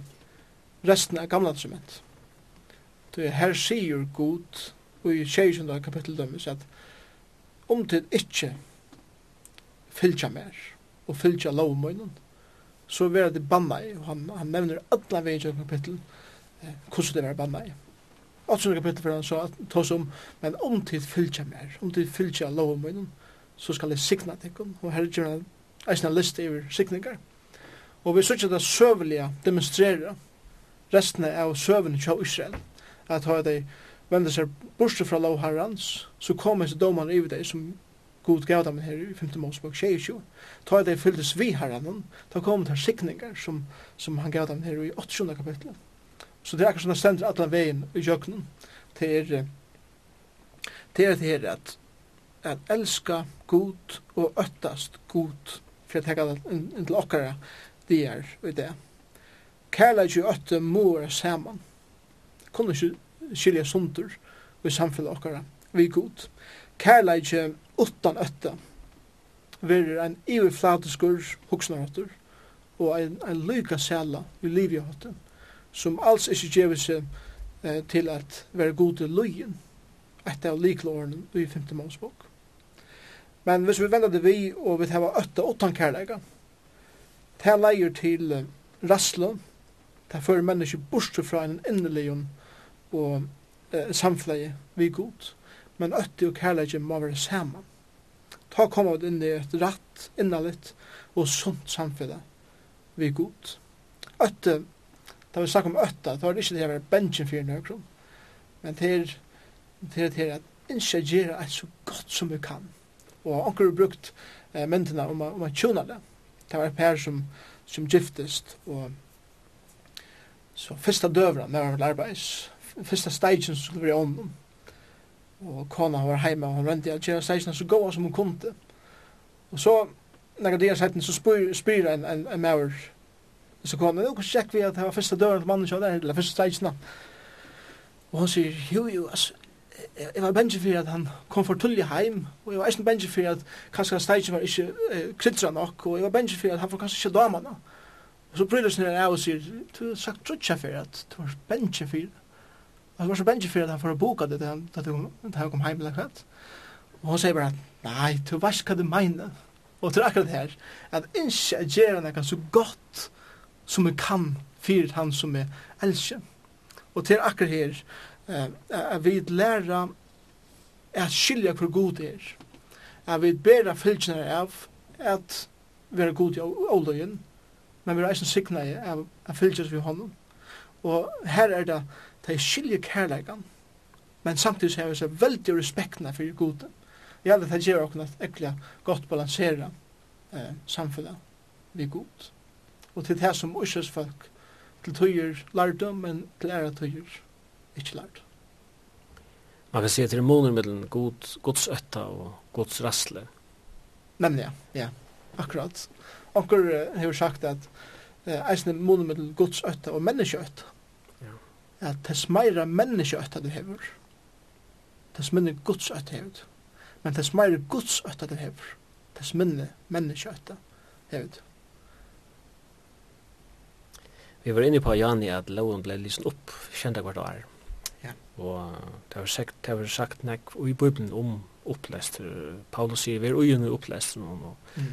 resten av gamla testament. Det er her sier god og i tjejtjund kapittel dømmes at om det ikke fylgja mer og fylgja lovmøynen, så vil det banna i, og han, han nevner alla vegin kapittel, kapitlet, hvordan det var banna i. Åtsunne kapittel for han sa, ta som, men om tid fylgja mer, om tid fylgja lov om så skal jeg signa tikkum, og her gjør han eisne liste over signingar. Og vi sørger det søvelige demonstrera resten av søvene til Israel, at har de vende seg bortsett fra lov herrans, så kommer disse domene over deg som god gav dem her i 5. Mosebok 22. Ta det fylltes vi herren, ta kom til signingar som, som han gav dem her i 8. kapitlet. Så det er akkurat sånn stendur allan vegin i jøknen. til er til er det her at at elska god og øttast god for jeg tenker inn til okkara det er og det. Kærleik og øtte må være saman. Kunne ikke skilja sundur i samfunnet okkara vi god. Kærleik utan øtte verir ein iverflatiskur huksnarotter og ein, ein lyka sæla i livet i som alls ikke gjør seg eh, til at være god til løyen, etter av liklåren i 5. månsbok. Men hvis vi vender det vi, og vi tar åtta åttan kærleika, det leier til eh, rasslo, det fører mennesker bort fra en innelig og eh, samfleie vi god, men åtta og kærleika må være saman. Ta kommer vi inn i et ratt, innalitt og sunt samfunn vi god. Åtta Da vi snakker om øtta, da er det ikke det å være bensin for nøkron. Men det er det er, det at ikke gjøre et så godt som vi kan. Og anker har brukt eh, myndene om, om å tjona det. Det var et par som, som giftest, og så fyrsta døvra med var arbeids, fyrsta stagen som skulle være ånden. Og kona var heima, og han rønte at gjøre stagen så gåa som hun kunde. Og så, når det er sett, så spyr, spyr en, en, en maver, så kom jeg, og så sjekk vi at det var første døren til mannen kjøy der, eller første streisene. Og han sier, jo, jo, altså, jeg var bensje for at han kom for tullig heim, og jeg var eisen bensje for at kanskje streisene var ikke eh, krydra nok, og jeg var bensje for at han får kanskje ikke damene. Og så bryr han av og sier, du har sagt trutja for at du var bensje for Og så var så bensje for at han får boka det da han kom heim eller kvart. Og han sier bare, nei, du vet hva du mener. Og til akkurat her, at ikke gjerne kan så godt som vi kan fyrir han som jeg elsker. Og til akkur her, at vi lærer at skilja hvor god er. At vi bæra fylgjene av at vi er god i åløyen, men vi er eisen sikna i av at fylgjene vi honom. Og her er det at de skilja kærleikan, men samtidig har vi så veldig respektna for gode. Ja, det gjør okkur at ekkert godt balansera eh, samfunnet vi god og til det som Øsers folk til tøyer lærte, men til ære tøyer ikke lærte. Man kan se til det måneder mellom god, gods øtta og gods rassle. Nemlig, ja, ja, akkurat. Anker uh, har sagt at uh, eisne måneder mellom gods øtta og menneskeøtta. Ja. At det smeira menneskeøtta du hever. Det smeira gods øtta hever. Men det smeira gods øtta du hever. Det smeira menneskeøtta hever. Vi var inne på Jani at loven ble lysen opp kjent hvert år. Ja. Og det har sagt, det har sagt nek i Bibelen om opplest. Paulus sier vi er ugen under opplester noen, og mm.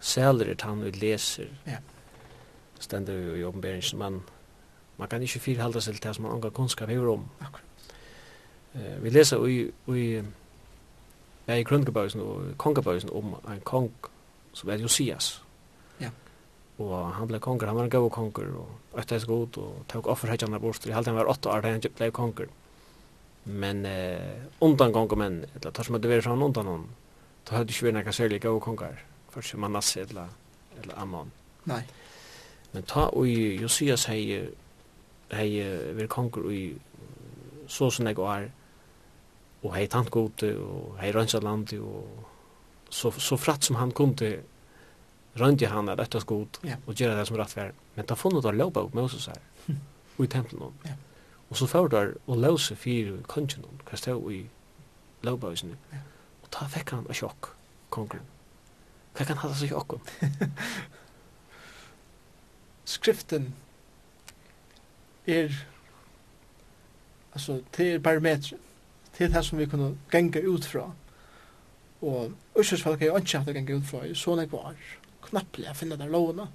sæler er han og leser. Ja. Stender jo i åpenberingen, men man kan ikke fyrhalda seg til det som man angar kunnskap hever om. Akkurat. Eh, vi leser i, i, ja, i grunnkabausen og kongabøysen om en kong som er Josias og han ble konger han var en god konger og efter så god og tok offer hade han bort Jeg halte han var åtta år han ble konger men eh undan konger men eller tar som det var sån undan hon da hadde ikke vært några særlig god konger for som Manasse eller eller amman Nei. men ta och Josias hej hei vir konger i så som jeg var, og hei tant gode, og hei rönsa landi, og så så fratt som han kunde rönt han att detta skot yeah. och göra det som rätt var. Men ta funnit att löpa upp Moses här mm. och i templen. Yeah. Och så får där och lösa för kongen hon kan stå i löpa hos nu. Yeah. Och ta fick han en chock kongen. Vad kan han ha så chock? Skriften är alltså till parametrar til det som vi kunne genge ut fra. Og Ørsjøsfolk er jo ikke hatt å genge ut fra i sånne var knapplig å finne der lovene.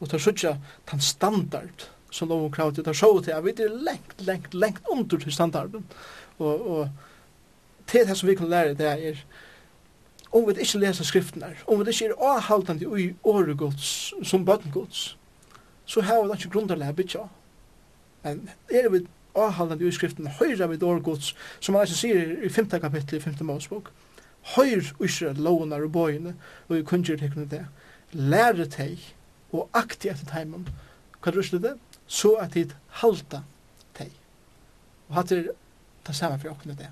Og tar sutja den standard som loven krav til, tar sjå til at vi er lengt, lengt, lengt under til standarden. Og, og til det som vi kan lære det er, om vi ikke leser skriften her, om vi ikke er avhaltende i åregods som bøtengods, så har vi ikke grunnarlig å bytja. Men er vi avhaltende i skriften, høyre vi åregods, som man ikke sier i 5. kapittel i 5. Mosebok, høyre Israel lovene og bøyene, og vi kunngjør tekkene det lære teg og akti etter teimen, hva er det, så at tid halta teg. Og hatt er det samme for åkne det.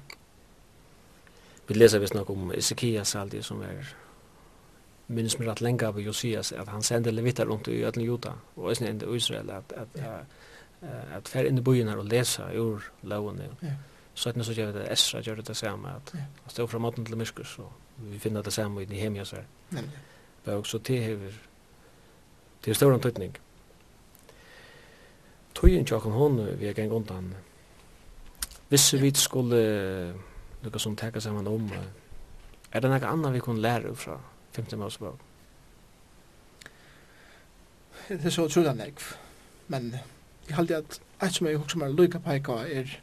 Vi leser visst nok om Ezekias aldri som er minns mig rätt länge av Josias att han sände levitar runt i ödlen Juda och även i Israel att, att, ja. att, att färre in i byn och läsa ur loven. ja. Så att nu så gör det Esra gör det samma att yeah. stå från maten till Myskus så vi finner det samma i Nehemias här. Yeah bøk, så det hever, det er større tøytning. Tøyen tjokken hon vi er gang undan. Visse vi skulle lukka som teka saman om, er det nekka anna vi kunne lære fra 50 Mosebøk? Det er så utrolig nekv, men jeg halde at eit som jeg hoksa meg lukka peika er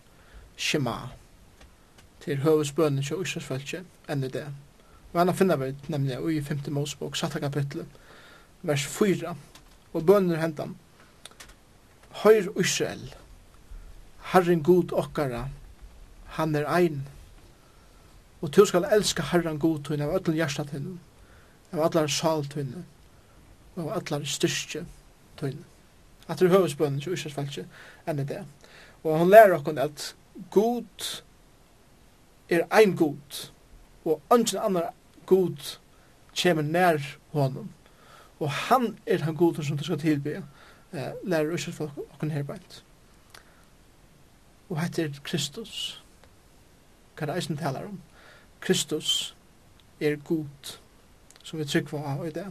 Shema, til høvesbønnen til Israelsfeltje, enn i det. Og han finner vi nemlig i 5. Mosebok, 7. kapittel, vers 4. Og bønner hentan. Høyr Israel, Herren god okkara, han er ein. Og du skal elska Herren god tunne av ötlen hjärsta tunne, av allar sal tunne, og av allar styrstje tunne. At du høves bønnen til Israels falskje enn det. Og han lærer okkon at god er ein god, og ønsken annar god kommer nær honom. Og han er han god som du skal tilbe, eh, lærer ikke for åkken herbeint. Og hette er Kristus. Hva er det eisen taler om? Kristus er god, som vi trykker av i det.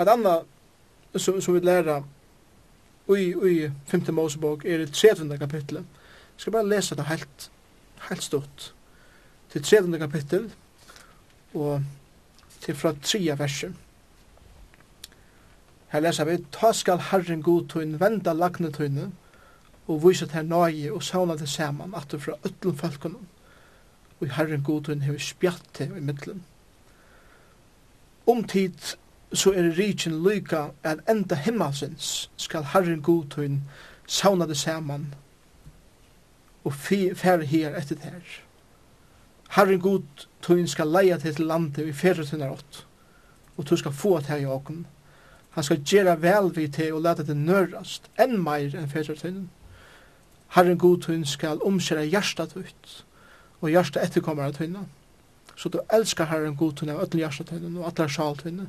Et anna, som, som vi lærer i, i 5. Mosebok, er det 13. kapittelet. Jeg skal bare lese det helt, helt stort. Til 13. kapittel, og til fra tria verset. Her leser vi, Ta skal Herren god tøyne, venda lagne tøyne, og vise til nøye og sauna til saman, at du fra øtlen folkene, og i Herren god tøyne hever spjatt til i middelen. Om tid så er rikin lyka at enda himmelsins skal Herren god tøyne sauna til saman, og fære her etter det her. Herren god, tøyen skal leia til til landet vi fyrir tøyner åt, og tøy skal få til i åken. Han skal gjøre vel vi til og lete til nørast, enn meir enn fyrir tøynen. Herren god, tøyen skal omskjera hjertet ut, og hjertet etterkommer av tøynen. Så du elskar Herren god tøynen av ötlen hjertet tøynen og atler sjal tøynen,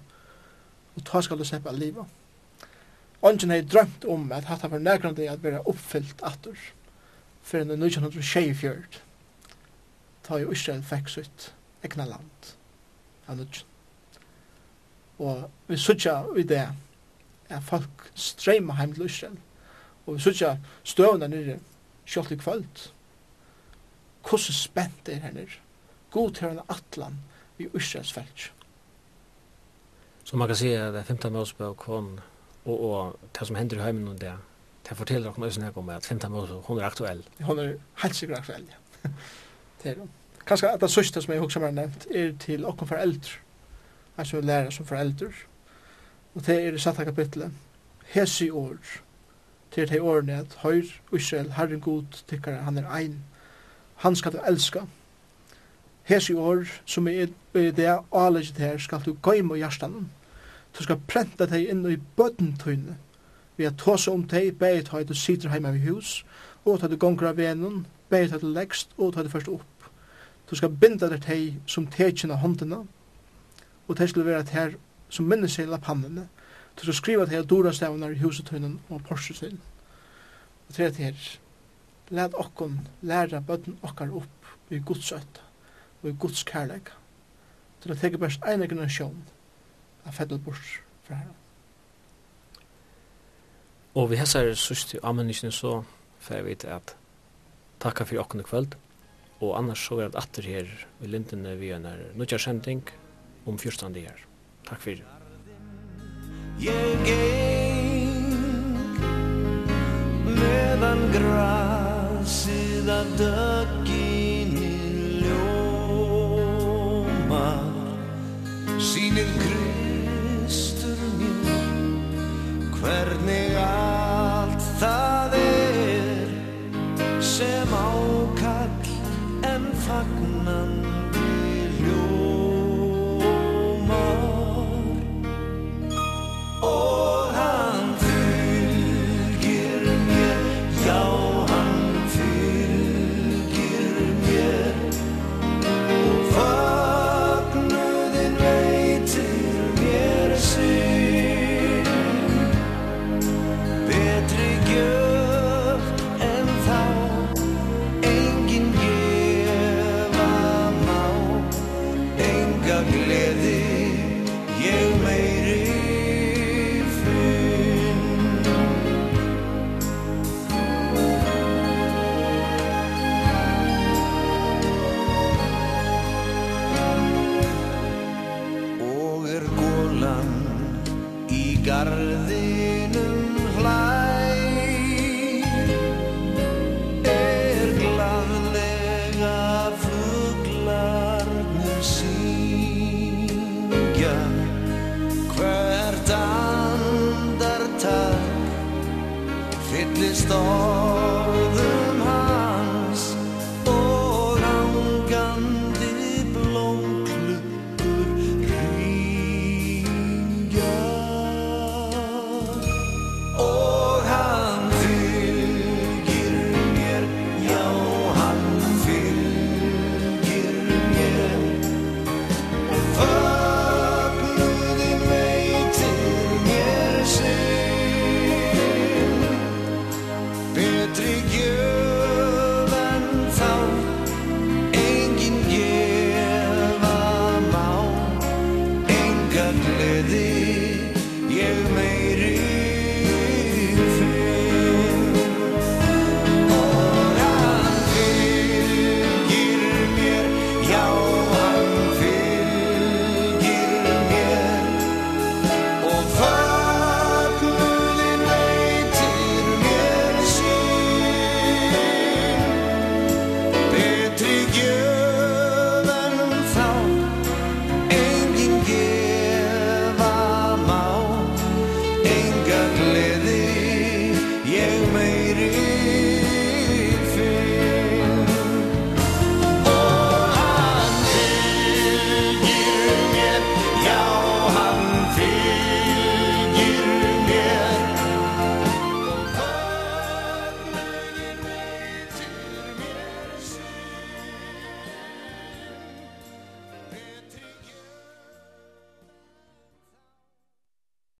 og ta skal du se på livet. Ongen har drømt om at hatt han var negrande at være oppfyllt atter, for enn 1924 ta i Israel fikk sitt egna land av nudgen. Og vi sutja i det at folk streima heim til Israel. Og vi sutja støvna nere kjolt i kvöld. Hvordan spent er her nere. God til henne atlan i Israels felt. Så man kan si at det er 15. Mosebøk kom og, og det som hender i heimen og det, det forteller dere noe som jeg kommer at 15. Mosebøk, hun er aktuell. Hun er helt sikkert aktuell, ja. det er hun kanskje at det sørste som jeg også har nevnt, er til åkken foreldre. Altså lærer som foreldre. Og det er i satte kapitlet. Hesi år. Til de årene at høyr, Israel, Herren god, tykkere, han er ein. Han skal du elska. Hesi år, som er i det avlegget her, skal du gøyme hjertan. Du skal prenta deg inn i bøttentøyne. Vi har tåse om deg, beget høy, du sitter heima i hus, og tar du gonger av venen, beget høy, du leggst, og tar du først opp Du skal binda deg teg som tekina håndina, og teg skal være teg som minnes seg pannene. Du skal skriva teg dora stavnar i husetunnen og porsetunnen. Og teg teg, let okkon læra bøtten okkar opp i Guds øtta og i Guds kærleik. Til å teg best eina generasjon av fettelbors fra herren. Og vi hessar sørst i ammenisjen så for vi til at takka for okkon i kvöld. Og annars så er det atter her i Lindene vi er nødja sending om 14. her. Takk fyrir. Jeg gikk medan graset av døkken i ljåma Sinen krøy stål